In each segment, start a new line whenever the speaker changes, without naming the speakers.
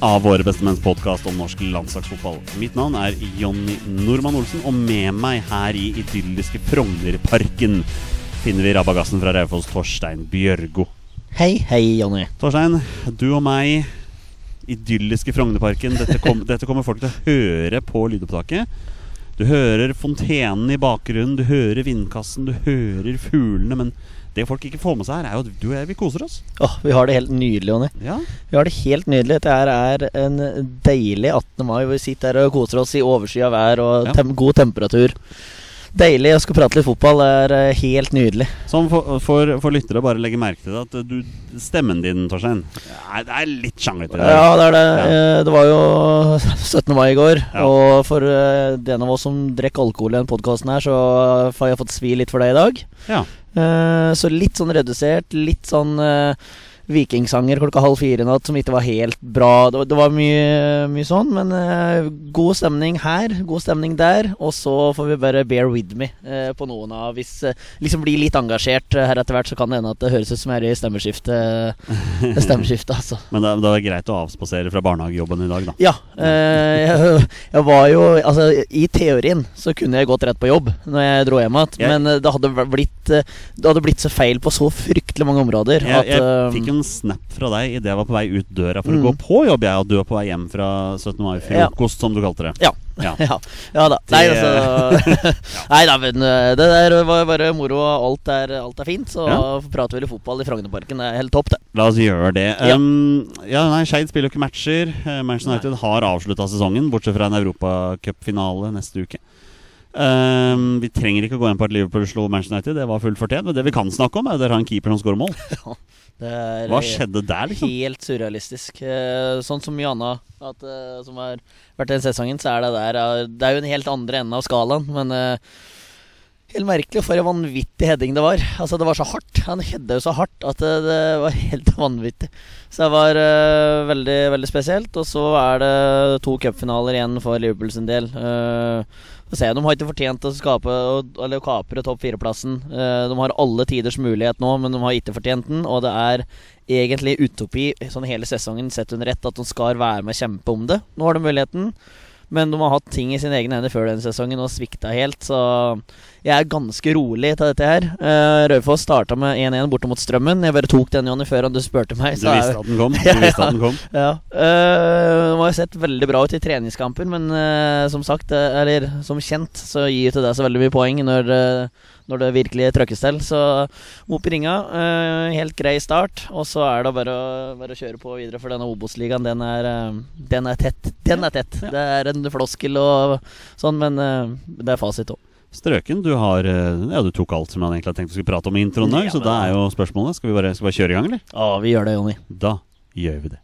av Våre bestemenns podkast om norsk landslagsfotball. Mitt navn er Jonny Normann Olsen, og med meg her i idylliske Frognerparken finner vi rabagassen fra Raufoss, Torstein Bjørgo.
Hei, hei, Jonny.
Torstein, du og meg, idylliske Frognerparken. Dette, kom, dette kommer folk til å høre på lydopptaket. Du hører fontenen i bakgrunnen, du hører vindkassen, du hører fuglene. Men det folk ikke får med seg her, er jo at du og jeg, vi koser oss.
Åh, vi har det helt nydelig, Jonny.
Ja,
Vi har det helt nydelig. Dette er en deilig 18. mai. hvor Vi sitter her og koser oss i overskya vær og tem god temperatur. Deilig. å skal prate litt fotball. Det er eh, helt nydelig.
Sånn for, for, for lyttere bare legge merke til det at du, stemmen din, Torstein, det er litt sjanglete.
Ja, det er det.
Ja.
Eh, Det var jo 17. mai i går.
Ja.
Og for eh, den av oss som drikker alkohol i denne podkasten her, så har jeg fått svi litt for det i dag.
Ja.
Eh, Så litt sånn redusert. Litt sånn eh, vikingsanger klokka halv fire i natt som ikke var helt bra. Det var, det var mye, mye sånn, men uh, god stemning her, god stemning der. Og så får vi bare bear with me uh, på noen av Hvis uh, liksom blir litt engasjert uh, her etter hvert, så kan det hende at det høres ut som jeg er i stemmeskiftet. stemmeskiftet stemmeskifte altså.
Men det, det er greit å avspasere fra barnehagejobben i dag, da.
Ja. Jeg, jeg var jo Altså, i teorien så kunne jeg gått rett på jobb når jeg dro hjem igjen, men det hadde blitt Det hadde blitt så feil på så fryktelig mange områder
Jeg,
at
jeg fikk en snap fra deg idet jeg var på vei ut døra for
Mm.
å gå på jobb, jeg, og du var på vei hjem fra 17. mai-frokost, som du kalte det.
Ja.
Ja.
ja. ja da. Nei,
Det-
altså Nei da, men eh, det der var bare moro. og Alt er, alt er fint. Så
Ja.
prater vi litt fotball i Frognerparken. Det er helt topp, det.
La oss gjøre det.
Ja.
Um, ja, nei, Skeid spiller jo ikke matcher. Eh, Manchester United har avslutta sesongen, bortsett fra en europacupfinale neste uke. Um, vi trenger ikke å gå inn på at Liverpool slo Manchester United. Det var fullt fortjent. Men det vi kan snakke om, er at dere har en keeper som skårer mål.
det
Hva skjedde der, liksom?
Helt surrealistisk. Eh, Sånn som Jana, at, eh, som har vært den sesongen, så er det der Det er jo en helt andre enden av skalaen, men eh, Helt merkelig for en vanvittig heading det var. Altså Det var så hardt. Han hedda jo så hardt at det, det var helt vanvittig. Så det var uh, veldig veldig spesielt. Og så er det to cupfinaler igjen for Liverpool sin del. Uh, se, De har ikke fortjent å skape Eller kapre topp fire-plassen. Eh, de har alle tiders mulighet nå, men de har ikke fortjent den. Og det er egentlig utopi sånn hele sesongen sett under ett at de skal være med og kjempe om det. Nå har de muligheten. Men de har hatt ting i sine egne hender før denne sesongen og svikta helt, så jeg er ganske rolig til dette her. Uh, Raufoss starta med 1-1 borte mot Strømmen. Jeg bare tok den, Jonny, før du spurte meg.
Du
så
visste at den kom? Du
Ja,
visste
ja.
at den kom
ja. Uh, de har jo sett veldig bra ut i treningskamper, men uh, som sagt, uh, eller som kjent, så gir ikke det så veldig mye poeng når, eh, når det virkelig trøkkes til. Så Mop i ringa, eh, helt grei start. Og så er det bare å, bare å kjøre på videre, for denne Obos-ligaen, den, er, eh, den er tett. Den er tett. Det er en floskel og sånn, men eh, det er fasit òg.
Strøken, du har eh, Ja, du tok alt som jeg egentlig hadde tenkt vi skulle prate om i introen
Ja,
så da er jo spørsmålet Skal vi bare, skal vi bare kjøre i gang, eller?
Ja, vi gjør det, Jonny.
Da gjør vi det.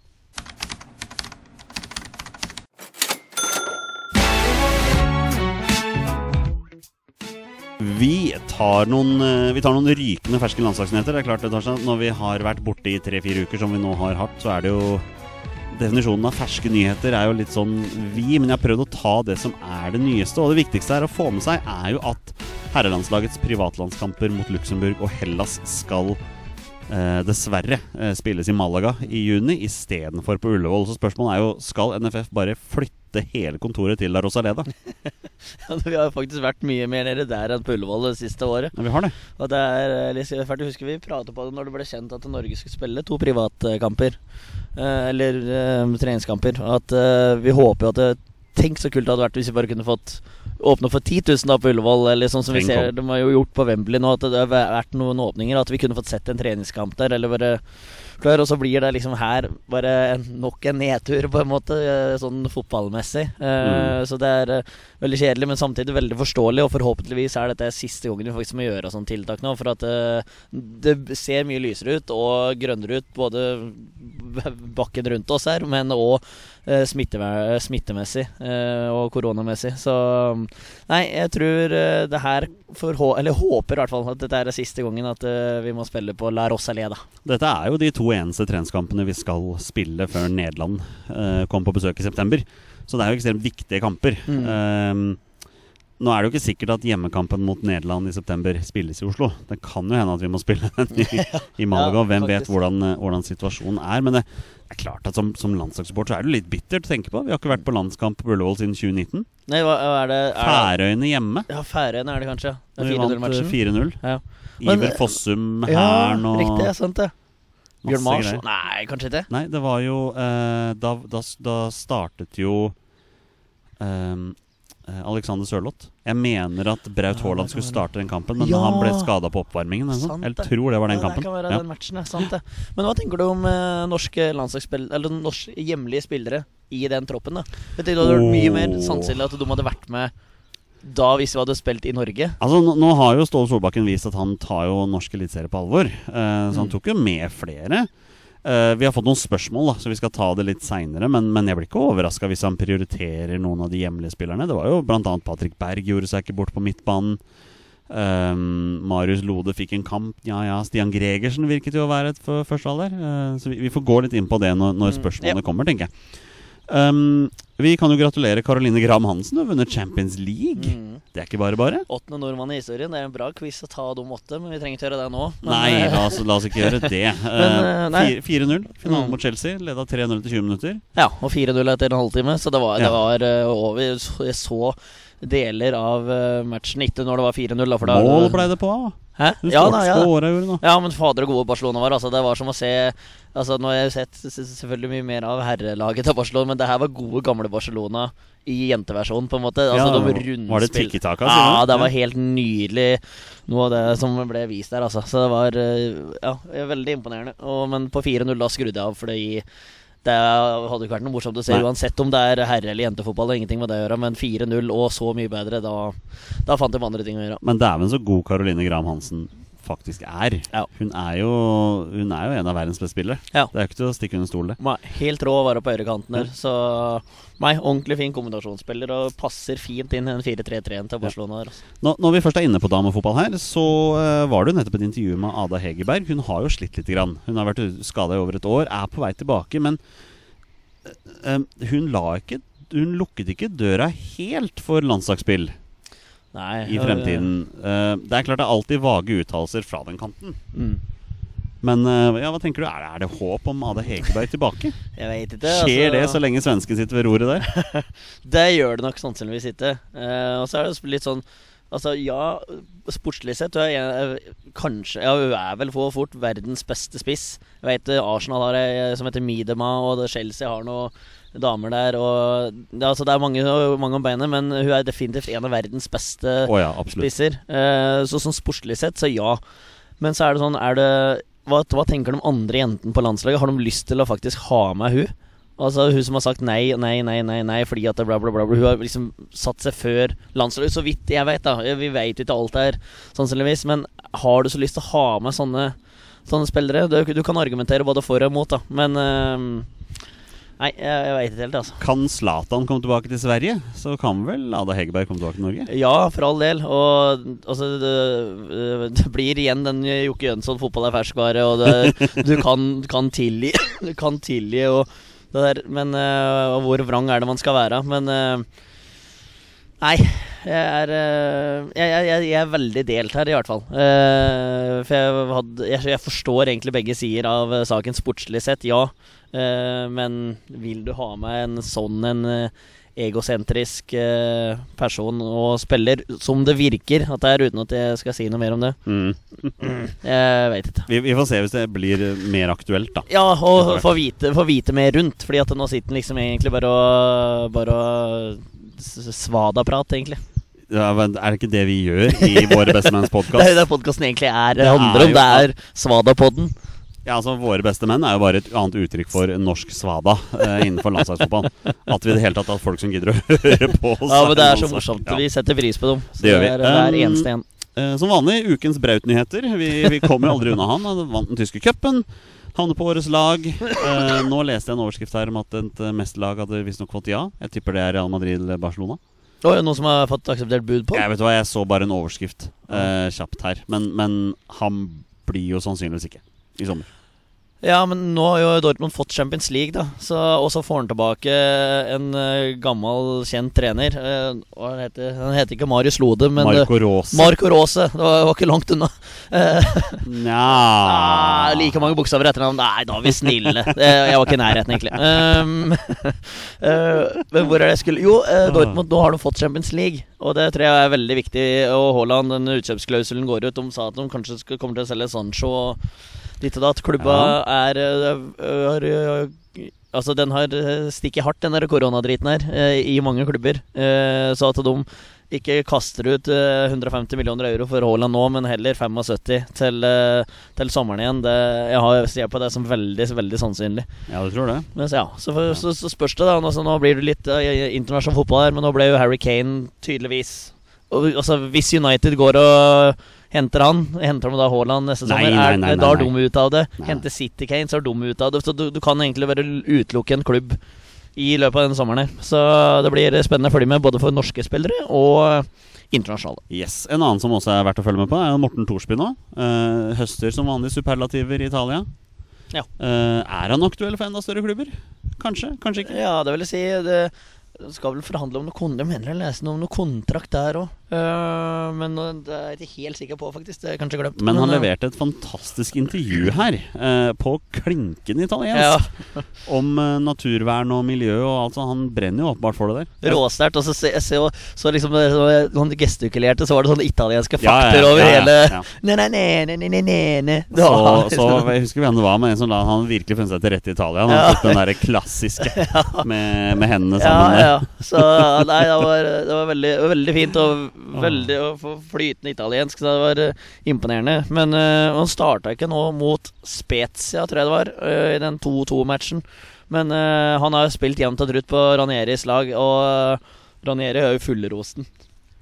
Vi tar noen, eh, vi tar noen rykende ferske landslagsnyheter. Det er klart Torstein, Når vi har vært borte i tre-fire uker, som vi nå har hatt, så er det jo Definisjonen av ferske nyheter er jo litt sånn vi, men jeg har prøvd å ta det som er det nyeste. Og det viktigste her å få med seg er jo at herrelandslagets privatlandskamper mot Luxembourg og Hellas skal eh, dessverre eh, spilles i Malaga i juni istedenfor på Ullevål. Så spørsmålet er jo skal NFF bare flytte hele kontoret til La Rosaleda?
vi har jo faktisk vært mye mer nede der enn på Ullevål det siste året.
Ja, vi har det.
Og det er eh, litt fælt. Jeg husker vi pratet på det når det ble kjent at Norge skulle spille to privatkamper. Eh, eller eh, treningskamper. At eh, vi håper jo at det Tenk så kult det hadde vært hvis vi bare kunne fått åpne for 10 000 da på Ullevål, eller sånn som vi ser
om.
de har jo gjort på Wembley nå, at det har vært noen åpninger, at vi kunne fått sett en treningskamp der, eller bare klar, og så blir det liksom her bare nok en nedtur, på en måte, eh, sånn fotballmessig. Mm. Så det er eh, veldig kjedelig, men samtidig veldig forståelig, og forhåpentligvis er dette siste gangen vi faktisk må gjøre sånne tiltak nå, for at eh, det ser mye lysere ut og grønnere ut, både bakken rundt oss her, men òg smittemessig eh, og koronamessig. Så nei, jeg tror eh, det her hå Eller håper i hvert fall at dette er siste gangen at eh, vi må spille på La Rosaleda.
Dette er jo de to eneste treningskampene vi skal spille før Nederland uh, kommer på besøk i september. Så det er jo ekstremt viktige kamper.
Mm.
Eh, nå er det jo ikke sikkert at hjemmekampen mot Nederland i september spilles i Oslo. Det kan jo hende at vi må spille den i, i Malaga. Hvem vet hvordan, eh, hvordan situasjonen er. Men det er klart at som, som landslagssupporter så er det litt bittert å tenke på. Vi har ikke vært på landskamp på Ullevål siden 2019.
Nei, hva er det? Er
Færøyene hjemme.
ja, Færøyene er det kanskje. Det
Vi vant eh,
4-0-matchen.
4-0.
Ja.
Iver Fossum,
ja,
og
riktig. Ja, sant det. Bjørn Mars? Nei, kanskje ikke.
Nei, det var jo eh, da, da, da startet jo eh, Alexander Sørloth. Jeg mener at Braut Haaland skulle starte den kampen, men
Ja.
han ble skada på oppvarmingen. eller.
Sant
Jeg tror det var den
Ja,
kampen.
Det kan
Ja.
den matchen. Sant det. Men hva tenker du om eh, norske Eller norske hjemlige spillere i den troppen? da Jeg tenkte Det hadde vært mye mer sannsynlig at de hadde vært med da hvis vi hadde spilt i Norge.
Altså, nå, nå har jo Ståle Solbakken vist at han tar jo norsk eliteserie på alvor. eh, så han
Mm.
tok jo med flere. Eh, vi har fått noen spørsmål, da så vi skal ta det litt seinere. Men, men jeg blir ikke overraska hvis han prioriterer noen av de hjemlige spillerne. Det var jo bl.a. Patrick Berg gjorde seg ikke bort på midtbanen. Um, Marius Lode fikk en kamp. Ja ja, Stian Gregersen virket jo å være et førstealder. Uh. Eh, så vi, vi får gå litt inn på det når, når
Mm,
spørsmålene
ja.
kommer, tenker jeg. Um, vi kan jo gratulere Caroline Graham Hansen. Har vunnet Champions League.
Mm.
Det er ikke bare bare.
Åttende nordmann i historien. Det er en bra quiz å ta de åtte, men vi trenger ikke gjøre det nå. Men,
Nei,
eh,
la oss, la oss ikke gjøre det.
Men, eh, nei.
Eh, fire- 4-0. Finalen
Mm.
mot Chelsea. Leda 3-0 til 20 minutter.
Ja, og 4-0 etter en halvtime, så det var, det var uh, over. Jeg så deler av matchen ikke når det var 4-0. da, for da-
Mål ble det på.
Hæ? Ja,
nei,
da, ja.
Året.
Ja, men fader og gode Barcelona var. Altså, det var som å se Altså, Nå har jeg sett selvfølgelig mye mer av herrelaget til Barcelona, men det her var gode, gamle Barcelona i jenteversjonen, på en måte. Altså,
Ja,
de
var det sier
Ja, det var helt nydelig, noe av det som ble vist der, altså. Så det var eh, ja, veldig imponerende. Og, men på 4-0 da skrudde jeg av, for det hadde ikke vært noe morsomt å se
Nei.
uansett om det er herre- eller jentefotball. Det ingenting med det å gjøre, men 4-0 og så mye bedre, da, da fant de andre ting å gjøre.
Men dæven så god Caroline Graham Hansen faktisk er.
Ja.
Hun, er jo, hun er jo en av verdens beste spillere.
Ja.
Det er ikke til å stikke under stol, det.
Helt rå å være på høyrekanten der. Så nei, ordentlig fin kombinasjonsspiller og passer fint inn i den 4-3-3-en til Barcelona. der altså.
Nå, når vi først er inne på damefotball her, så eh, var det jo nettopp et intervju med Ada Hegerberg. Hun har jo slitt litt. Grann. Hun har vært skada i over et år, er på vei tilbake. Men eh, eh, hun la ikke Hun lukket ikke døra helt for landslagsspill
Nei,
i fremtiden. Uh, det er klart det er alltid vage uttalelser fra den kanten.
Mm.
Men uh, ja, hva tenker du? Er det, er det håp om Ade Hegerberg tilbake?
Jeg vet ikke.
Skjer det
altså-
så lenge svensken sitter ved roret der?
Det gjør det nok sannsynligvis ikke. Uh, og så er det litt sånn Altså, ja, sportslig sett er jeg, Kanskje Ja, hun er vel for fort verdens beste spiss. Jeg vet Arsenal har ei som heter Midema, og Chelsea har noen damer der. Og det, altså, det er mange, mange om beinet, men hun er definitivt en av verdens beste
oh ja,
spisser. Eh, så sånn sportslig sett, så ja. Men så er det sånn, er det hva, hva tenker de andre jentene på landslaget? Har de lyst til å faktisk ha med hun? Altså Hun som har sagt nei, nei, nei, nei, nei fordi at det bla, bla, bla. Hun har liksom satt seg før landslaget, så vidt jeg vet. da Vi vet ikke alt her, sannsynligvis. Men har du så lyst til å ha med sånne, sånne spillere? Du, du kan argumentere både for og imot, da. Men eh, Nei, jeg, veit ikke helt, altså.
Kan Zlatan komme tilbake til Sverige, så kan vel Ada Hegerberg komme tilbake til Norge?
Ja, for all del. Og altså, det, det blir igjen den Jokke Jønsson, fotball er ferskvare, og det, du kan, kan tilgi Du kan tilgi og det der, men eh, og hvor vrang er det man skal være? Men eh, Nei, jeg er, eh, jeg, jeg, jeg- er veldig delt her, i hvert fall. Eh, for jeg, hadde, jeg, forstår egentlig begge sider av eh, saken sportslig sett, ja. Men vil du ha med en sånn en egosentrisk person og spiller, som det virker at det er, uten at jeg skal si noe mer om det?
Mm.
Jeg vet ikke.
Vi, vi får se hvis det blir mer aktuelt, da.
Ja, og få vite, vite mer rundt. Fordi at nå sitter han liksom egentlig bare og Bare s- svada-prat, egentlig.
Ja, men er det ikke det vi gjør i Våre bestemenns
Det er jo det podkasten egentlig er,
Det
handler
er
om. Det er Svada-podden.
Ja, altså Våre beste menn er jo bare et annet uttrykk for norsk svada eh, innenfor landslagsfotball. At vi i det hele tatt har folk som gidder å høre på oss.
Ja, men det er så morsomt.
Ja.
Vi setter pris på dem. Så
Det gjør vi.
er det
er
eneste en.
Eh, Som vanlig, ukens Braut-nyheter. Vi, vi kommer aldri unna han. Han vant den tyske cupen. Havner på årets lag. Eh, nå leste jeg en overskrift her om at et mesterlag hadde visstnok fått ja. Jeg tipper det er Real Madrid eller Barcelona.
Oi, noen som har fått akseptert bud på?
Jeg vet hva, jeg så bare en overskrift eh, kjapt her. Men, men han blir jo sannsynligvis ikke i sommer.
Ja, men nå har jo Dortmund fått Champions League, da. Så, og så får han tilbake en eh, gammel, kjent trener. Eh, han heter han? heter ikke Marius Lode, men eh,
Marco Rose.
Marco Rose. Det var, var ikke langt unna. Eh,
Nja
ah, like mange bokstaver etter navn. Nei, da er vi snille. Eh, jeg var ikke i nærheten, egentlig. Um, eh, men hvor er det jeg skulle Jo, eh, Dortmund, nå har de fått Champions League. Og det tror jeg er veldig viktig. Og Haaland, den utkjøpsklausulen går ut. De sa at de kanskje kommer til å selge Sancho og ditt og datt. Klubba er, er, er øh, Altså, den har øh, stikket hardt, den der koronadriten her, i mange klubber. Eh, Så at de ikke kaster ut øh, 150 millioner euro for Haaland nå, men heller 75 til, til sommeren igjen. Det, jeg har ser på det som veldig, veldig sannsynlig.
Ja, du tror det?
Men så, ja, så, så, så spørs det, da. Altså, nå blir det litt internasjonal fotball her, men nå ble jo Harry Kane tydeligvis altså, Hvis United går og henter han, henter han da Haaland neste
Nei,
sommer, er,
nei, nei,
da er de ut av det. Henter City Kane, så er de ut av det. Så du, du kan egentlig bare utelukke en klubb i løpet av denne sommeren. Så det blir spennende å følge med både for norske spillere og internasjonale.
Yes. En annen som også er verdt å følge med på, er Morten Thorsby nå. Uh, høster som vanlig superlativer i Italia.
Ja.
Uh, er han aktuell for enda større klubber? Kanskje, kanskje ikke.
Ja, det vil jeg si. Det skal vel forhandle om noe kon Jeg mener jeg leste noe om noe kontrakt der òg. men uh, det er jeg ikke helt sikker på, faktisk. Det er kanskje glemt.
Men han
uh,
leverte et fantastisk intervju her, uh, på klinkende italiensk,
Ja,
om uh, naturvern og miljø og alt sånt. Han brenner jo åpenbart for det der.
råsterkt. Og så, se, jeg så, så liksom Han gestikulerte, så var det sånne italienske
Ja, ja,
fakter over
ja, ja,
hele
ja.
Ne, ne, ne, ne.
Så, så jeg husker hvem det var, men en som la han virkelig funnet seg til rette i Italia. Han
Ja.
fikk den der klassiske med, med hendene
ja,
sammen.
ja. Så nei, det var, det var veldig, veldig fint og veldig og flytende italiensk. Så det var eh, imponerende. Men uh, han starta ikke nå mot Spezia, tror jeg det var, uh, i den 2-2-matchen. Men uh, han har jo spilt jevnt og trutt på Ranieris lag, og Ranieri er jo fullrosten.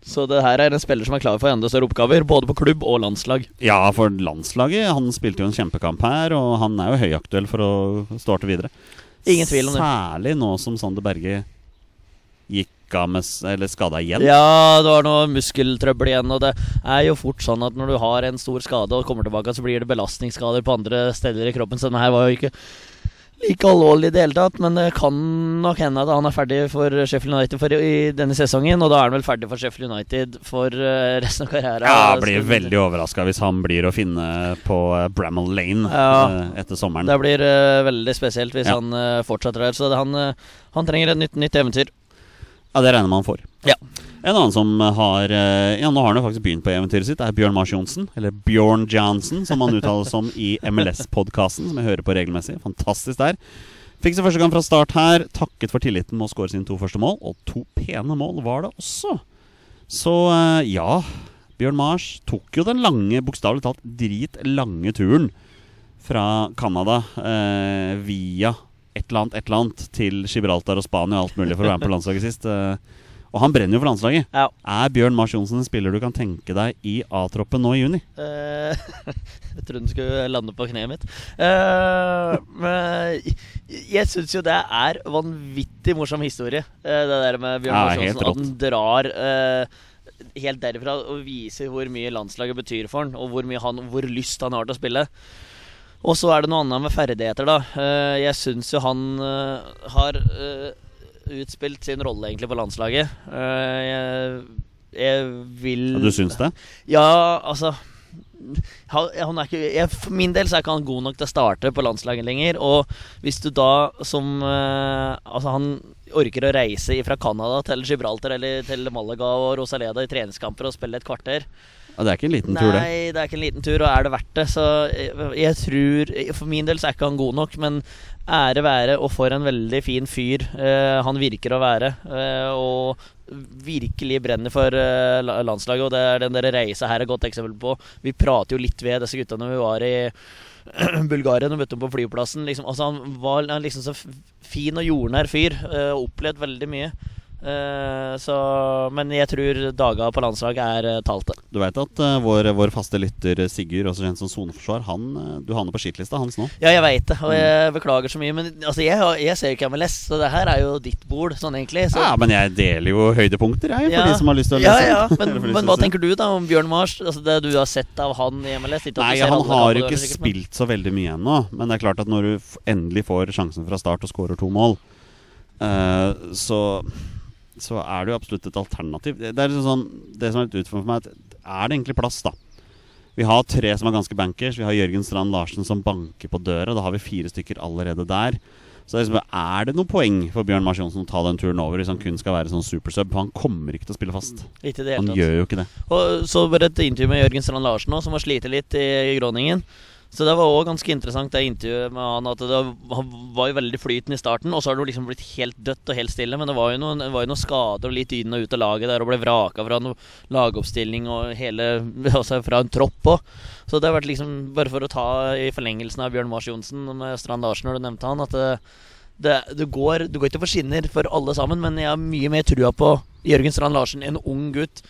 Så det her er en spiller som er klar for enda større oppgaver, både på klubb og landslag.
Ja, for landslaget. Han spilte jo en kjempekamp her, og han er jo høyaktuell for å starte videre.
Ingen tvil om det.
Særlig nå som Sander Berge gikk med Eller skada igjen.
Ja, det var noe muskeltrøbbel igjen, og det er jo fort sånn at når du har en stor skade og kommer tilbake, så blir det belastningsskader på andre steder i kroppen. Så denne her var jo ikke like alvorlig i det hele tatt, men det kan nok hende at han er ferdig for Sheffield United for i denne sesongen, og da er han vel ferdig for Sheffield United for eh, resten av karrieren.
Ja, jeg blir veldig overraska hvis han blir å finne på eh, Bramall Lane
Ja.
eh, etter sommeren.
Det blir veldig spesielt hvis
Ja.
han fortsetter der, så han, han trenger et nytt, nytt eventyr.
Ja, det regner man for.
Ja.
En annen som har eh, Ja, nå har han jo faktisk begynt på eventyret sitt, er Bjørn Mars Johnsen. Eller Bjørn Johnson, som han uttaler som i MLS-podkasten, som jeg hører på regelmessig. Fantastisk der. Fikk sin første gang fra start her. Takket for tilliten med å skåre sine to første mål. Og to pene mål var det også. Så eh, ja, Bjørn Mars tok jo den lange, bokstavelig talt dritlange turen fra Canada eh, via et eller annet, et eller annet til Gibraltar og Spania og alt mulig for å være med på landslaget sist. Eh, og han brenner jo for landslaget.
Ja.
Er Bjørn Mars Johnsen en spiller du kan tenke deg i A-troppen nå i juni?
Uh, jeg trodde den skulle lande på kneet mitt. Uh, men jeg syns jo det er vanvittig morsom historie, det der med Bjørn
Ja,
Mars Johnsen. At han drar uh, helt derifra og viser hvor mye landslaget betyr for han, og hvor, mye han, hvor lyst han har til å spille. Og så er det noe annet med ferdigheter, da. Eh, jeg syns jo han eh, har eh, utspilt sin rolle egentlig på landslaget. Jeg, jeg vil
Ja, du syns det?
ja, altså han, er ikke, jeg, For min del så er ikke han god nok til å starte på landslaget lenger. Og hvis du da som eh, Altså, han orker å reise fra Canada til Gibraltar eller til Malaga og Rosaleda i treningskamper og spille et kvarter
Ja, det er ikke en liten tur, det.
Nei, det er ikke en liten tur, og er det verdt det? Så jeg, jeg tror For min del så er ikke han god nok, men ære være, og for en veldig fin fyr eh, han virker å være. Eh, og virkelig brenner for eh, landslaget. Og det er den der reisa her et godt eksempel på. Vi prater jo litt ved disse gutta når vi var i Bulgaria og møtte ham på flyplassen. Liksom, altså han var han er liksom så fin og jordnær fyr. Uh, opplevd veldig mye. Eh, så, men jeg tror daga på landslaget er uh, talte.
Du veit at uh, vår, vår faste lytter eh, Sigurd, også kjent som soneforsvar, han, eh, du havner på skitlista hans nå.
Ja, jeg veit det, og jeg beklager så mye. Men altså, jeg, jeg ser jo ikke MLS, så det her er jo ditt bord, sånn egentlig. Så,
Ja, men jeg deler jo høydepunkter, jeg, for
Ja.
de som har lyst til å lese.
ja,
ja,
men, men hva tenker du da om Bjørn Mars? Altså Det du har sett av han i MLS?
Nei, han har jo ikke
sikkert,
spilt så veldig mye ennå. Men det er klart at når du endelig får sjansen fra start og skårer to mål, eh, så, så er det jo absolutt et alternativ. Det, er liksom sånn Det som er litt utfordrende for meg, at er det egentlig plass, da? Vi har tre som er ganske bankers. Vi har Jørgen Strand Larsen som banker på døra. Da har vi fire stykker allerede der. Så det er, liksom, er det noe poeng for Bjørn Mars Johnsen å ta den turen over hvis han kun skal være sånn supersub? For han kommer ikke til å spille fast. Han gjør jo ikke det.
Og så bare et intervju med Jørgen Strand Larsen nå, som har slitt litt i, i Groningen. Så det var òg ganske interessant, det intervjuet med han. At det, var jo veldig flytende i starten, og så har det jo liksom blitt helt dødt og helt stille. Men det var jo noen, var jo noen skader og litt inn og ut av laget der, og ble vraka fra noen lagoppstilling og hele Altså fra en tropp òg. Så det har vært liksom Bare for å ta i forlengelsen av Bjørn Mars Johnsen med Strand Larsen, når du nevnte han, at det, det, det, går, du går ikke for skinner for alle sammen, men jeg har mye mer trua på Jørgen Strand Larsen, en ung gutt.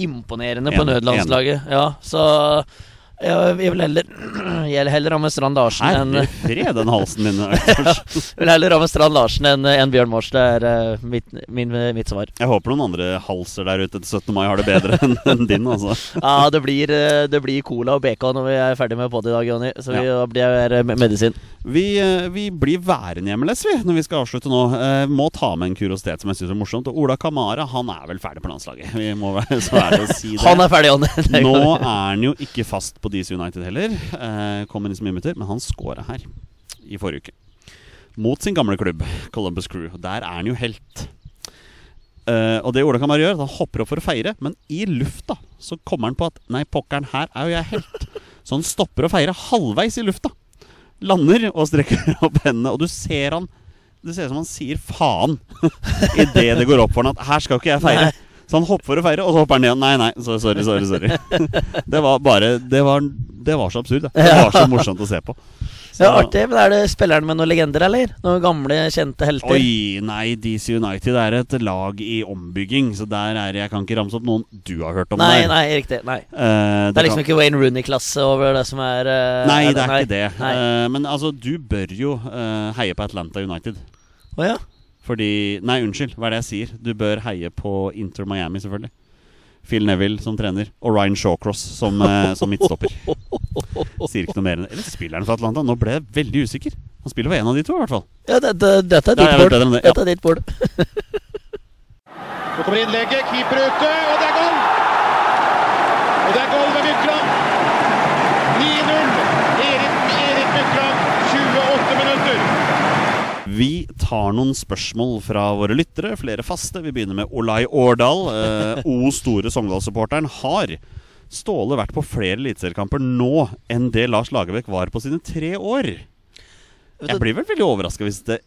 Imponerende på nødlandslaget. Ja, så jeg, jeg vil heller Jeg vil heller ha med Strand Larsen enn
Herre den halsen din. Øystein.
vil heller ha med Strand Larsen enn en Bjørn Mars. Det er eh, mitt, min, mitt svar.
Jeg håper noen andre halser der ute til 17. mai har det bedre enn en din. altså
Ja, det blir, eh, det blir cola og bacon når vi er ferdig med pod i dag, Jonny. Så vi,
Ja.
det me- medisin.
Vi, eh, vi blir værende hjemme, MLS vi, når vi skal avslutte nå. Eh, må ta med en kuriositet som jeg syns er morsomt. Og Ola Kamara han er vel ferdig på landslaget. Vi må være så ærlige å si det.
Han er ferdig, Jonny.
Nå er han jo ikke fast på DC United heller. Eh, kommer inn som innbytter, men han scora her i forrige uke. Mot sin gamle klubb, Columbus Crew. Der er han jo helt. Eh, og det Ola bare gjør, han hopper opp for å feire, men i lufta så kommer han på at Nei, pokkeren, her er jo jeg helt. Så han stopper å feire halvveis i lufta. Lander og strekker opp hendene, og du ser han Det ser ut som han sier faen idet det går opp for han at her skal ikke jeg feire.
Nei.
Så han hopper for å feire, og så hopper han igjen. Nei, nei, så- sorry, sorry. sorry Det var bare Det var, det var så absurd. Det. det var så morsomt å se på. Så,
Ja, artig. Men er det spilleren med noen legender, eller? Noen gamle, kjente helter?
Oi, nei, DC United er et lag i ombygging, så der er Jeg kan ikke ramse opp noen du har hørt om
Nei,
der.
nei, riktig. Nei.
Uh,
Det er liksom
kan-
ikke Wayne Rooney-klasse over det som er uh,
Nei, det er ikke det. Eh, men altså, du bør jo heie på Atlanta United.
Å ja.
Fordi Nei, unnskyld, hva er det jeg sier? Du bør heie på Inter Miami, selvfølgelig. Phil Neville som trener, og Ryan Shawcross som, eh, som midtstopper. Sier ikke noe mer enn det. Eller spiller han for Atlanta? Nå ble jeg veldig usikker. Han spiller for en av de to, i hvert fall.
ja dette, dette er ditt bord.
det, ja.
Dette er ditt bord.
Så kommer innlegget, keeper ute, og det er goal! Og det er goal med Mykland. 9-0. Erik, Erik Mykland, 28 minutter.
Vi tar noen spørsmål fra våre lyttere, flere faste. Vi begynner med Olai Årdal. Eh, O store Sogndal-supporteren. Har Ståle vært på flere eliteseriekamper nå enn det Lars Lagerbäck var på sine tre år? Jeg blir vel veldig overraska hvis det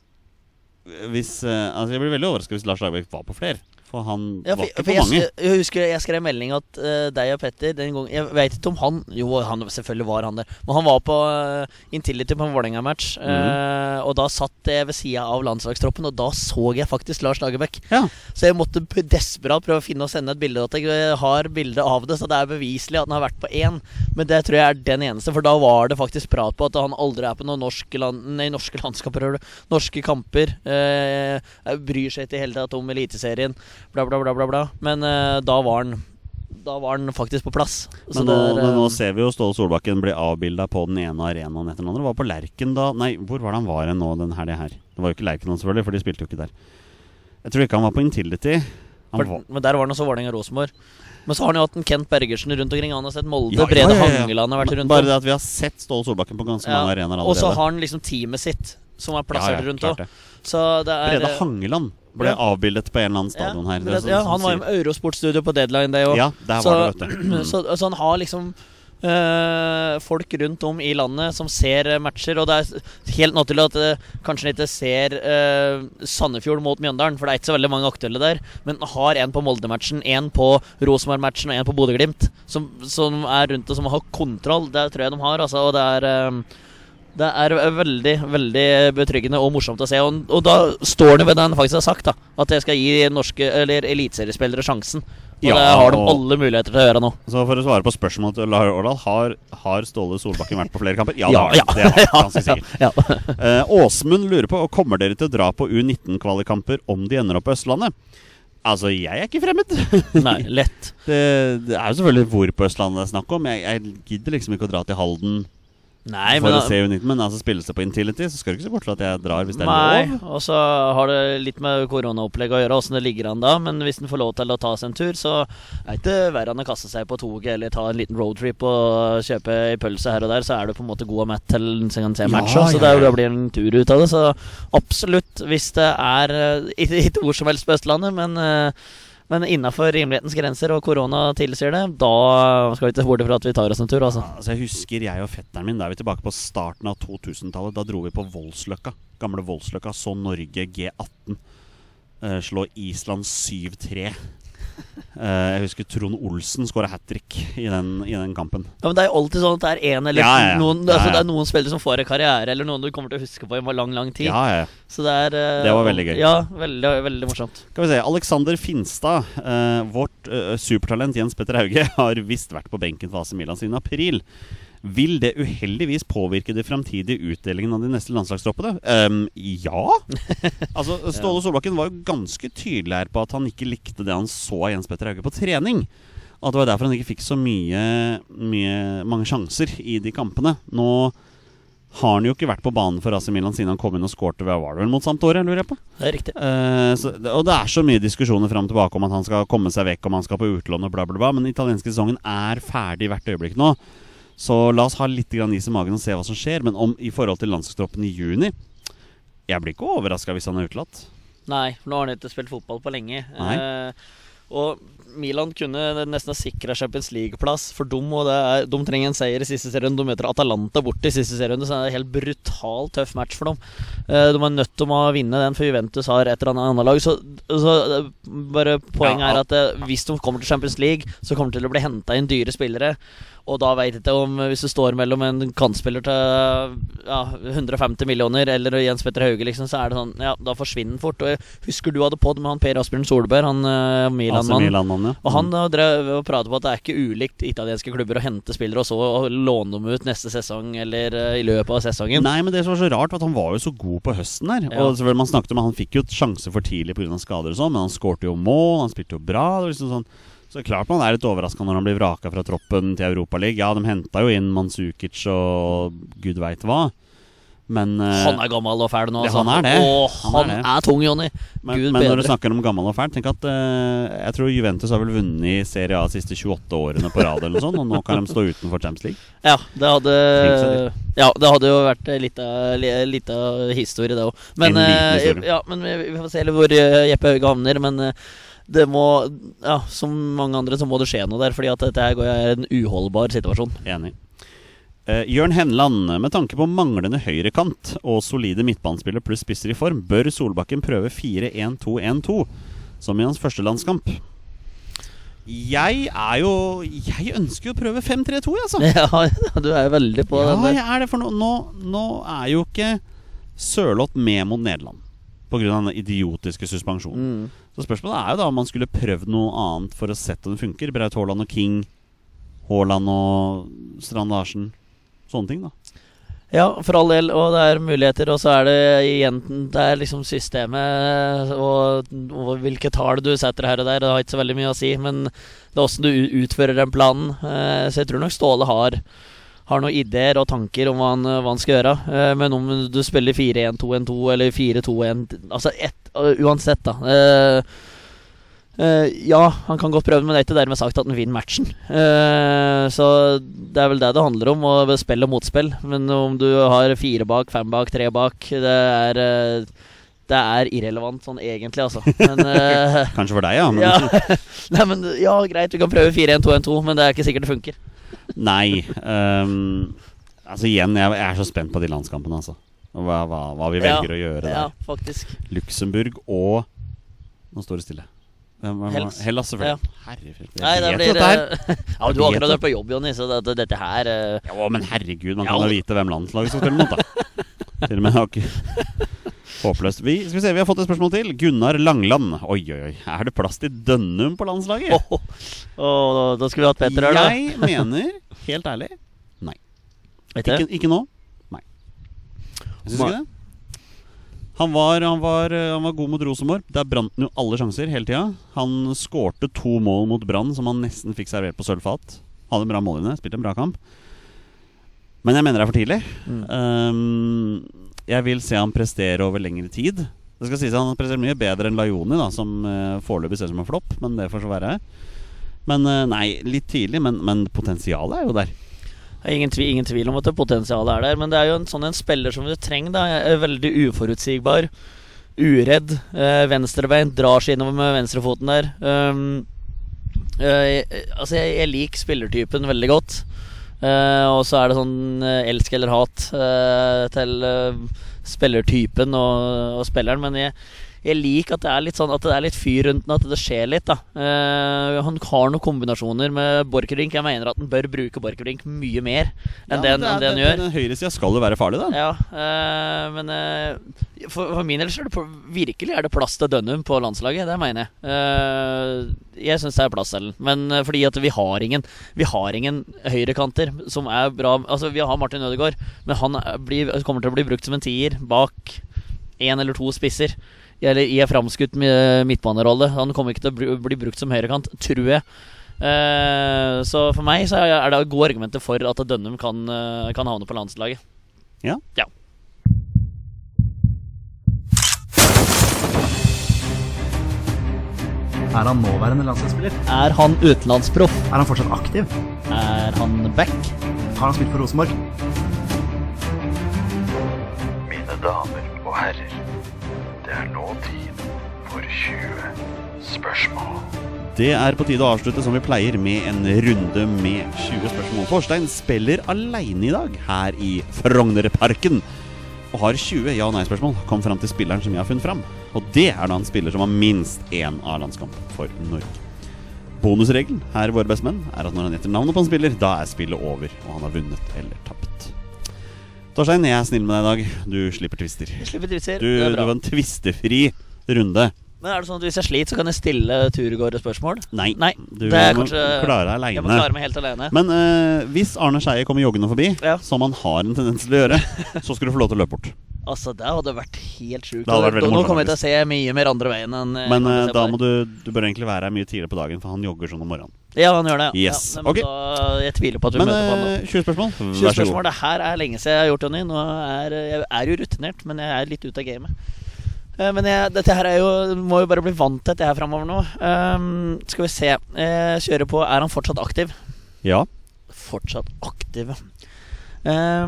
hvis, eh, altså Jeg blir veldig overraska hvis Lars Lagerbäck var på flere. For han
Ja,
var ikke
for jeg,
mange.
sk- jeg husker jeg skrev melding at uh, deg og Petter den gang, Jeg vet ikke om han Jo, han, selvfølgelig var han der. Men han var på uh, Intility på en Vålerenga-match.
Mhm.
uh, og da satt jeg ved sida av landslagstroppen, og da så jeg faktisk Lars Lagerbäck.
Ja.
Så jeg måtte desperat prøve å finne og sende et bilde. At jeg har bilde av det, så det er beviselig at han har vært på én. Men det tror jeg er den eneste, for da var det faktisk prat på at han aldri er på noen norske, land, nei, norske landskaper, norske kamper. Bryr seg ikke i hele tatt om Eliteserien, bla, bla, bla. bla, bla. Men uh, da var han Da var han faktisk på plass. Så
Men nå,
det er,
men nå
eh,
ser vi jo Ståle Solbakken bli avbilda på den ene arenaen etter den andre. Var på Lerken da Nei, hvor var det han var nå den helga her? Det var jo ikke Lerken, selvfølgelig, for de spilte jo ikke der. Jeg tror ikke han var på Intility. Han
for,
var,
men der var han også Vålerenga Rosenborg. Men så har han jo hatt en Kent Bergersen rundt omkring. Han har sett Molde.
Ja,
Brede
ja, ja.
Hangeland har vært rundt
Bare det at vi har sett Ståle Solbakken på ganske mange arenaer
Og så har han liksom teamet sitt, som er plassert rundt òg.
Brede
eh,
Hangeland ble
ja.
avbildet på en eller annen stadion her. Det
ja, han var i Eurosportstudio på deadline, det òg.
Ja, der
så,
var det, vet du.
så, så han har liksom eh, folk rundt om i landet som ser eh, matcher. Og det er helt naturlig at eh, kanskje en ikke ser Sandefjord mot Mjøndalen, for det er ikke så veldig mange aktuelle der. Men har en på Molde-matchen, en på Rosenborg-matchen og en på Bodø-Glimt, som, som er rundt og som har kontroll. Det tror jeg de har, altså. Og det er det er veldig veldig betryggende og morsomt å se. Og, og da står det ved det han faktisk har sagt, da at jeg skal gi norske eller eliteseriespillere sjansen. Og
Ja,
det har de alle muligheter til å gjøre nå.
Så for å svare på spørsmålet til Lahar Årdal, har, har Ståle Solbakken vært på flere kamper? Ja,
Ja,
det har han. Ganske sikkert.
Ja.
uh, Åsmund lurer på Kommer dere til å dra på U19-kvalikkamper om de ender opp på Østlandet. Altså, jeg er ikke fremmed.
Nei, lett.
Det, det er jo selvfølgelig hvor på Østlandet det er snakk om. Jeg, jeg gidder liksom ikke å dra til Halden
Nei,
for
men
å se U19, men altså spilles det på Intility, så skal du ikke se bort fra at jeg drar hvis det er
Nei,
lov.
og så har det litt med koronaopplegget å gjøre, åssen det ligger an da. Men hvis en får lov til å ta seg en tur, så er det ikke verre enn å kaste seg på toget eller ta en liten roadtrip og kjøpe ei pølse her og der, så er du på en måte god og mett til en kan se
Ja,
match. så
ja,
det,
ja.
det blir en tur ut av det. Så absolutt, hvis det er eh, ikke, hvor som helst på Østlandet, men eh, men innafor rimelighetens grenser og korona tilsier det, da skal vi ikke se bort fra at vi tar oss en tur. altså
Altså, jeg husker jeg og fetteren min, da er vi tilbake på starten av 2000-tallet. Da dro vi på Voldsløkka. Gamle Voldsløkka. Så Norge G18 eh, slå Island 7-3. Eh, jeg husker Trond Olsen skåra hat trick i den, i den kampen.
Ja, men Det er jo alltid sånn at det er en eller
Ja, ja, ja.
noen altså. Det er noen spillere som får en karriere, eller noen du kommer til å huske på i lang, lang tid.
Ja, ja.
Så det er uh,
Det var veldig gøy.
Ja, veldig, veldig morsomt.
Skal vi se. Alexander Finstad, uh, vårt supertalent Jens Petter Hauge, har visst vært på benken for AC Milan siden april. Vil det uheldigvis påvirke de framtidige utdelingen av de neste landslagstroppene? Um, ja. Altså, Ståle Solbakken var jo ganske tydelig her på at han ikke likte det han så av Jens Petter Hauge på trening. At det var derfor han ikke fikk så mye, mye mange sjanser i de kampene. Nå har han jo ikke vært på banen for AC Milan siden han kom inn og skårte ved var det vel mot Sampdoria, lurer jeg på.
Det er riktig.
Eh, så, og det er så mye diskusjoner fram og tilbake om at han skal komme seg vekk, om han skal på utlån og bla, bla, bla. Men den italienske sesongen er ferdig hvert øyeblikk nå. Så la oss ha litt is i magen og se hva som skjer. Men om i forhold til landslagstroppen i juni Jeg blir ikke overraska hvis han er utelatt.
Nei, for nå har han ikke spilt fotball på lenge. Eh, og Milan kunne nesten ha sikra Champions League-plass for dem. Og det er, de trenger en seier i siste serierunde. De møter Atalanta borte i siste serierunde, så det er en helt brutalt tøff match for dem. Eh, de er nødt til å vinne den, for Juventus har et eller annet lag. Så, så bare poenget
Ja,
er at eh, hvis de kommer til Champions League, så kommer det til å bli henta inn dyre spillere. Og da veit jeg ikke om Hvis du står mellom en kantspiller til ja, 150 millioner eller Jens Petter Hauge, liksom, så er det sånn Ja, da forsvinner den fort. Og jeg husker du hadde pod med han Per Asbjørn Solberg, han uh, Milan-mannen.
Milan-mann, ja.
Og han da drev og pratet på at det er ikke ulikt italienske klubber å hente spillere og så låne dem ut neste sesong eller uh, i løpet av sesongen.
Nei, men det som var så rart, var at han var jo så god på høsten der.
Ja.
Og selvfølgelig man snakket om Han fikk jo sjanse for tidlig pga. skader og sånn, men han skårte jo mål, han spilte jo bra. Det var liksom sånn så klart man er litt overraska når han blir vraka fra troppen til Europaligaen. Ja, de henta jo inn Manzukic og gud veit hva. Men, eh,
Han er gammel og fæl nå, altså.
han er det.
Og
Han
han,
er det.
er, tung, Jonny.
men, men når du snakker om gammel og fæl, tenk at uh, jeg tror Juventus har vel vunnet i Serie A de siste 28 årene på rad, eller noe sånt, og nå kan de stå utenfor Champions League.
Ja, det hadde Ja, det hadde jo vært litt av litt av historie, det òg. Men,
historie.
ja, men vi vi får se hvor Jeppe Hauge havner. Men eh, det må Ja, som mange andre så må det skje noe der, fordi at dette er en uholdbar situasjon.
Enig. Eh, Jørn Henland, med tanke på manglende høyrekant og solide midtbanespillere pluss spisser i form, bør Solbakken prøve 4-1-2-1-2 som i hans første landskamp? Jeg er jo Jeg ønsker jo å prøve 5-3-2, altså.
Ja, du er jo veldig på
Ja,
den der.
jeg er det, for nå, nå, nå er jo ikke Sørloth med mot Nederland pga. den idiotiske suspensjonen.
Mm.
Så spørsmålet er jo da om man skulle prøvd noe annet for å sette om det funker. Braut Haaland og King, Haaland og Strand Larsen. Sånne ting, da.
Ja, for all del, og det er muligheter, og så er det igjen Det er liksom systemet og, og hvilke tall du setter her og der. Det har ikke så veldig mye å si, men det er åssen du utfører den planen. Eh, Så jeg tror nok Ståle har har noen ideer og tanker om hva han, hva han skal gjøre. Eh, Men om du spiller 4-1-2-1-2 eller 4-2-1 Altså ett, uansett, da. Uh, Eh, ja, han kan godt prøve, men det er ikke dermed sagt at han vinner matchen. Uh, så det er vel det det handler om, å spille og motspill. Men om du har fire bak, fem bak, tre bak, det er uh, Det er irrelevant sånn egentlig, altså. Men eh,
Kanskje for deg, ja. Men
ja. Nei, men ja, greit, vi kan prøve 4-1-2-1-2, men det er ikke sikkert det funker.
Nei. Um, altså igjen, jeg, jeg er så spent på de landskampene, altså. Hva, hva, hva vi velger å gjøre der.
Ja, faktisk.
Luxembourg og Nå står det stille.
Hellas.
Hellas, selvfølgelig. Herregud. jeg
Nei, det blir Ja, du har akkurat vært på jobb, Jonny, så dette, dette her uh...
Ja, men herregud, man kan jo
ja.
vite hvem landslaget skal spille mot, da. Til og med har ikke Håpløst. Vi, skal vi se, vi har fått et spørsmål til. Gunnar Langland. Oi, oi, oi. Er det plass til Dønnum på landslaget?
åh, oh, Da skulle vi hatt Petter her, da.
Jeg mener, helt ærlig, nei. Ikke, ikke nå. Nei. Syns ikke det. Han var, han, var, han var god mot Rosenborg. Der brant han jo alle sjanser hele tida. Han skårte to mål mot Brann som han nesten fikk servert på sølvfat. Hadde bra mål inne, spilte en bra kamp. Men jeg mener det er for tidlig.
Mm.
Um, jeg vil se han prestere over lengre tid. Det skal sies at Han presterer mye bedre enn Lajoni, som uh, foreløpig ser ut som en flopp. Men det får så være. Men eh, nei, litt tidlig. Men, men potensialet er jo der.
Er ingen, tvi, ingen tvil om at det potensialet er der, men det er jo en sånn en spiller som du trenger. da er Veldig uforutsigbar. Uredd. Eh, venstrebeint. Drar seg innover med venstrefoten der. Um, jeg- altså, jeg, jeg liker spillertypen veldig godt. Eh, og så er det sånn eh, elsk eller hat eh, til spillertypen og, og spilleren. Men jeg, jeg liker at det er litt sånn At det er litt fyr rundt den, at det skjer litt. da Eh, Han har noen kombinasjoner med Borchgrevink. Jeg mener at han bør bruke Borchgrevink mye mer enn det,
Ja,
enn det han gjør.
Høyresida skal jo være farlig, da.
Ja, eh, men eh, for, for min del så er det på, virkelig er det plass til Dønnum på landslaget. Det mener jeg. Eh, jeg syns det er plass til den. Men eh, fordi at vi har ingen Vi har ingen høyrekanter som er bra Altså, vi har Martin Ødegaard, men han blir, kommer til å bli brukt som en tier bak én eller to spisser. Eller i en framskutt midtbanerolle. Han kommer ikke til å bli, bli brukt som høyrekant, tror jeg. Eh, så for meg så er det gode argumenter for at Dønnum kan, eh, kan havne på landslaget.
Ja.
Ja.
Er han nåværende landslagsspiller?
Er han utenlandsproff?
Er han fortsatt aktiv?
Er han back?
Har han spilt for Rosenborg?
Mine damer og herrer, det er nå tid for 20 spørsmål.
Det er på tide å avslutte som vi pleier, med en runde med 20 spørsmål. Torstein spiller aleine i dag her i Frognerparken. Og har 20 ja- og nei-spørsmål. Kom fram til spilleren som jeg har funnet fram. Og det er da en spiller som har minst én A-landskamp for Norge. Bonusregelen her i Våre bestemenn er at når han gjetter navnet på en spiller, da er spillet over, og han har vunnet eller tapt. Torstein, jeg er snill med deg i dag. Du slipper twister.
Slipper tvister.
Du,
det er bra.
var en twistefri runde.
Men er det sånn at hvis jeg sliter, så kan jeg stille Turgård et spørsmål?
Nei,
Nei,
du
det er
må
kanskje-
klare deg
Jeg må
aleine.
klare meg helt alene.
Men eh, hvis Arne Skeie kommer joggende forbi,
Ja.
som han har en tendens til å gjøre, så skal du få lov til å løpe bort.
Altså, det hadde vært helt sjukt. Nå kommer jeg til å se mye mer andre veien enn eh,
Men eh, da må du Du bør egentlig være her mye tidligere på dagen, for han jogger sånn om morgenen.
Ja, han gjør det.
Yes,
Ja, men
okay.
da, jeg tviler på at vi
Men
møter på han
eh, 20 spørsmål.
20
Vær så
spørsmål.
god.
Det her er lenge siden jeg har gjort, Jonny. Nå er jeg er jo rutinert, men jeg er litt ute av gamet. Eh, Men jeg, dette her er jo må jo bare bli vant til dette her framover nå. Um, skal vi se. Jeg kjører på Er han fortsatt aktiv?
Ja.
Fortsatt aktiv, ja.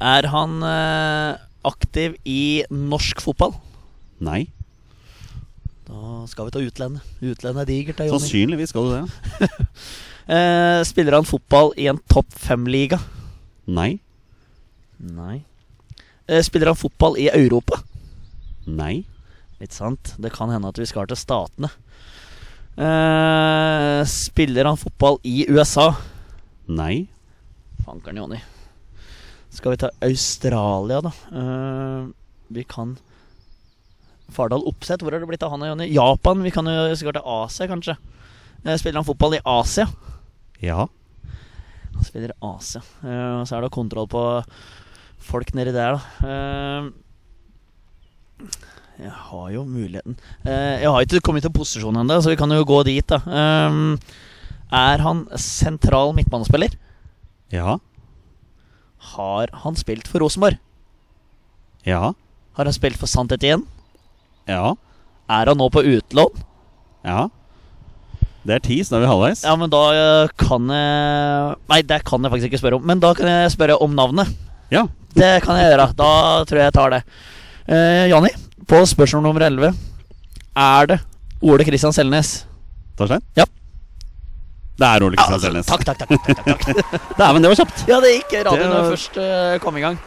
Er han eh, aktiv i norsk fotball?
Nei.
Da skal vi ta utlandet. Utlandet er digert.
Sannsynligvis skal du det.
Eh, spiller han fotball i en topp fem-liga?
Nei.
Nei. Eh, spiller han fotball i Europa?
Nei.
Litt sant. Det kan hende at vi skal til Statene. Spiller han fotball i USA?
Nei.
Fankeren, Jonny. Skal vi ta Australia, da? Eh, vi kan Fardal Opseth, hvor har det blitt av han og Jonny? Japan? Vi kan jo sikkert til Asia, kanskje. Eh, spiller han fotball i Asia?
Ja.
Han spiller Asia. Uh, så er det kontroll på folk nedi der, da. Jeg har jo muligheten Jeg har ikke kommet til posisjon ennå, så vi kan jo gå dit, da. Er han sentral midtbanespiller?
Ja.
Har han spilt for Rosenborg?
Ja.
Har han spilt for Sant igjen?
Ja.
Er han nå på utlån?
Ja. Det er ti, så da er vi halvveis.
Ja, men da eh, kan jeg Nei, det kan jeg faktisk ikke spørre om. Men da kan jeg spørre om navnet.
Ja.
Det kan jeg gjøre. Da tror jeg jeg tar det. Eh, Janni, på spørsmål nummer 11 Er det Ole Kristian Selnes?
Torstein?
Ja.
Det er Ole Kristian Selnes.
Takk, takk, takk. takk, takk.
Dæven, det var kjapt!
Ja, det gikk radioen
var-
først eh, kom i gang.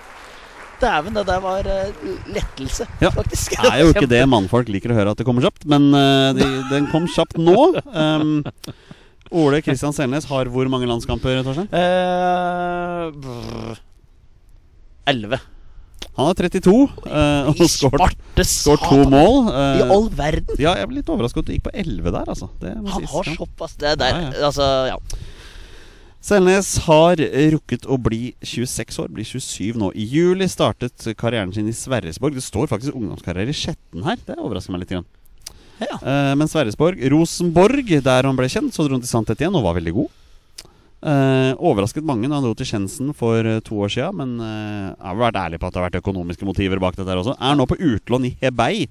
Dæven, det der var eh, lettelse,
Ja.
faktisk.
Det er jo ikke det mannfolk liker å høre at det kommer kjapt, men eh, de, den kom kjapt nå. Um, Ole Kristian Selnes har hvor mange landskamper, Torstein?
Eh. Elleve.
Han er 32 uh, og
I
skåret to
mål.
mål.
I
eh,
all verden.
ja, jeg ble litt overrasket at du gikk på 11 der, altså.
Han
sies.
har såpass Det der,
Ja,
altså Ja.
Selnes har rukket å bli 26 år, blir 27 nå. I juli startet karrieren sin i Sverresborg. Det står faktisk ungdomskarriere i Skjetten her. Det overrasker meg litt. Grann.
Ja.
Uh, men Sverresborg Rosenborg, der han ble kjent, så dro han til Sandtet igjen og var veldig god. Eh, overrasket mange da han dro til Kjensen for eh, to år siden, men eh, jeg har vært ærlig på at det har vært økonomiske motiver bak dette her også. Er nå på utlån i Hebei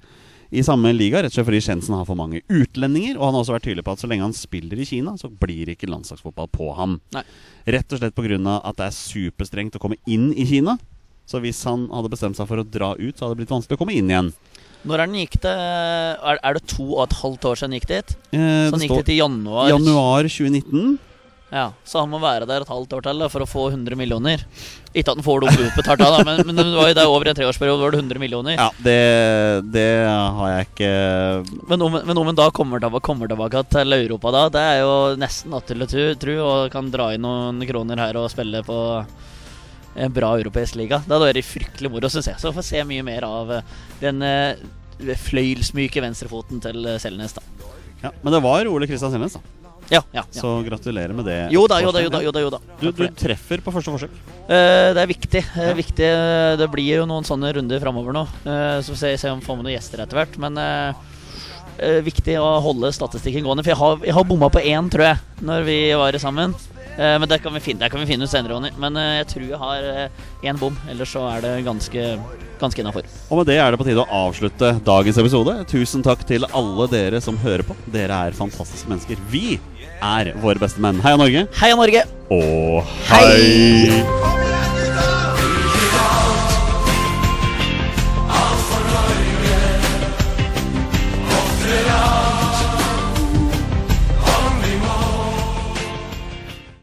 i samme liga, rett og slett fordi Kjensen har for mange utlendinger. Og han har også vært tydelig på at så lenge han spiller i Kina, så blir det ikke landslagsfotball på ham.
Nei.
Rett og slett pga. at det er superstrengt å komme inn i Kina. Så hvis han hadde bestemt seg for å dra ut, så hadde det blitt vanskelig å komme inn igjen.
Når er den gikk det Er, det to og et halvt år siden han gikk dit?
Eh,
Så han gikk dit i januar.
januar 2019.
Ja, Så han må være der et halvt år til da, for å få 100 millioner. Ikke at han får det utbetalt da, men, men det var jo det over en treårsperiode var det 100 millioner.
Ja, det, det har jeg ikke
Men om, men om han da kommer tilbake, kommer tilbake til Europa da, det er jo nesten naturlig å tro- og kan dra inn noen kroner her og spille på en bra europeisk liga. Det hadde vært fryktelig moro, syns jeg. Så får se mye mer av eh, den eh, fløyelsmyke venstrefoten til Selnes, da.
ja, Men det var Ole Kristian Selnes, da.
Ja, ja, ja.
Så gratulerer med det.
Jo da, jo da, jo da. Jo da, jo da.
Du, du treffer på første forsøk.
Uh, det er viktig. Er viktig. det blir jo noen sånne runder framover nå. Uh, så får vi se om vi får med noen gjester etter hvert. Men viktig å holde statistikken gående. For jeg har, jeg har bomma på én, tror jeg, når vi var sammen. Eh, men det kan vi finne, det kan vi finne ut senere, Ronny. Men jeg tror jeg har én bom. Ellers så er det ganske, ganske innafor.
Og med det er det på tide å avslutte dagens episode. Tusen takk til alle dere som hører på. Dere er fantastiske mennesker. Vi er våre beste menn. Heia Norge.
Heia Norge!
Og
Hei!
hei!